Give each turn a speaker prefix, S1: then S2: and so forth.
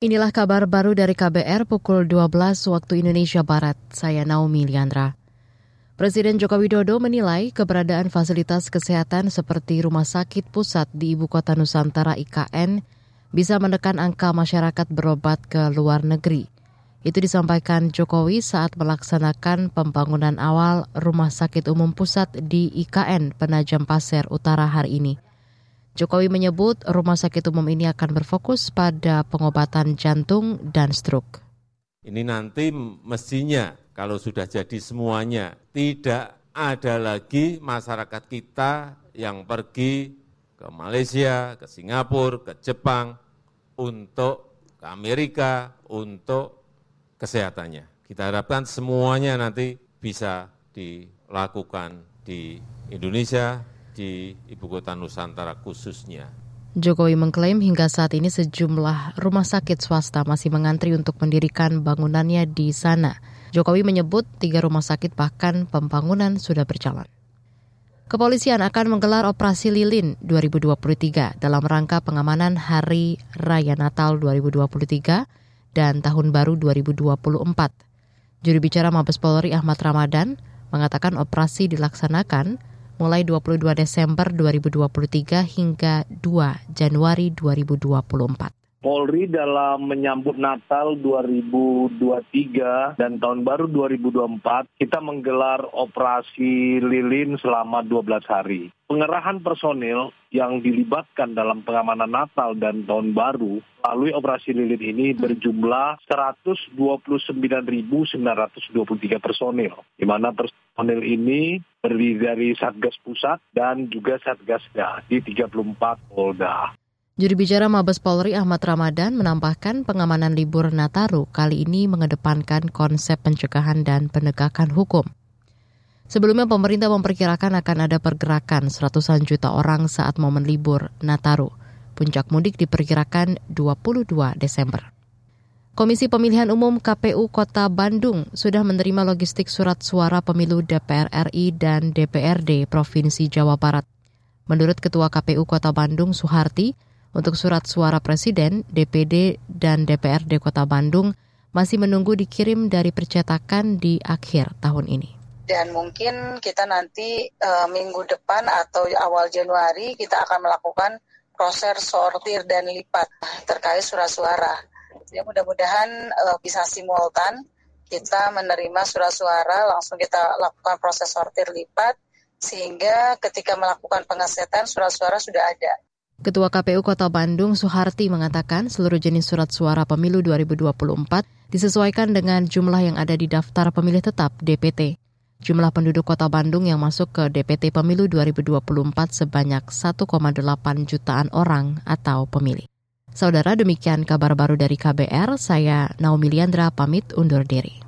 S1: Inilah kabar baru dari KBR pukul 12 waktu Indonesia Barat. Saya Naomi Liandra. Presiden Joko Widodo menilai keberadaan fasilitas kesehatan seperti Rumah Sakit Pusat di Ibu Kota Nusantara IKN bisa menekan angka masyarakat berobat ke luar negeri. Itu disampaikan Jokowi saat melaksanakan pembangunan awal Rumah Sakit Umum Pusat di IKN Penajam Pasir Utara hari ini. Jokowi menyebut rumah sakit umum ini akan berfokus pada pengobatan jantung dan stroke.
S2: Ini nanti mestinya kalau sudah jadi semuanya tidak ada lagi masyarakat kita yang pergi ke Malaysia, ke Singapura, ke Jepang untuk ke Amerika untuk kesehatannya. Kita harapkan semuanya nanti bisa dilakukan di Indonesia, di Ibu Kota Nusantara khususnya.
S1: Jokowi mengklaim hingga saat ini sejumlah rumah sakit swasta masih mengantri untuk mendirikan bangunannya di sana. Jokowi menyebut tiga rumah sakit bahkan pembangunan sudah berjalan. Kepolisian akan menggelar operasi lilin 2023 dalam rangka pengamanan Hari Raya Natal 2023 dan Tahun Baru 2024. Juru bicara Mabes Polri Ahmad Ramadan mengatakan operasi dilaksanakan mulai 22 Desember 2023 hingga 2 Januari 2024.
S3: Polri dalam menyambut Natal 2023 dan Tahun Baru 2024, kita menggelar operasi lilin selama 12 hari. Pengerahan personil yang dilibatkan dalam pengamanan Natal dan Tahun Baru melalui operasi lilin ini berjumlah 129.923 personil, di mana personil ini terdiri dari Satgas Pusat dan juga Satgasda di 34 Polda.
S1: Juru bicara Mabes Polri Ahmad Ramadan menambahkan pengamanan libur Nataru kali ini mengedepankan konsep pencegahan dan penegakan hukum. Sebelumnya pemerintah memperkirakan akan ada pergerakan seratusan juta orang saat momen libur Nataru. Puncak mudik diperkirakan 22 Desember. Komisi Pemilihan Umum KPU Kota Bandung sudah menerima logistik surat suara pemilu DPR RI dan DPRD Provinsi Jawa Barat. Menurut Ketua KPU Kota Bandung Suharti, untuk surat suara Presiden, DPD, dan DPRD Kota Bandung masih menunggu dikirim dari percetakan di akhir tahun ini.
S4: Dan mungkin kita nanti e, minggu depan atau awal Januari kita akan melakukan proses sortir dan lipat terkait surat suara. Jadi mudah-mudahan e, bisa simultan kita menerima surat suara langsung kita lakukan proses sortir lipat sehingga ketika melakukan pengesetan surat suara sudah ada.
S1: Ketua KPU Kota Bandung Soeharti mengatakan seluruh jenis surat suara pemilu 2024 disesuaikan dengan jumlah yang ada di daftar pemilih tetap DPT. Jumlah penduduk Kota Bandung yang masuk ke DPT Pemilu 2024 sebanyak 1,8 jutaan orang atau pemilih. Saudara demikian kabar baru dari KBR, saya Naomi Liandra pamit undur diri.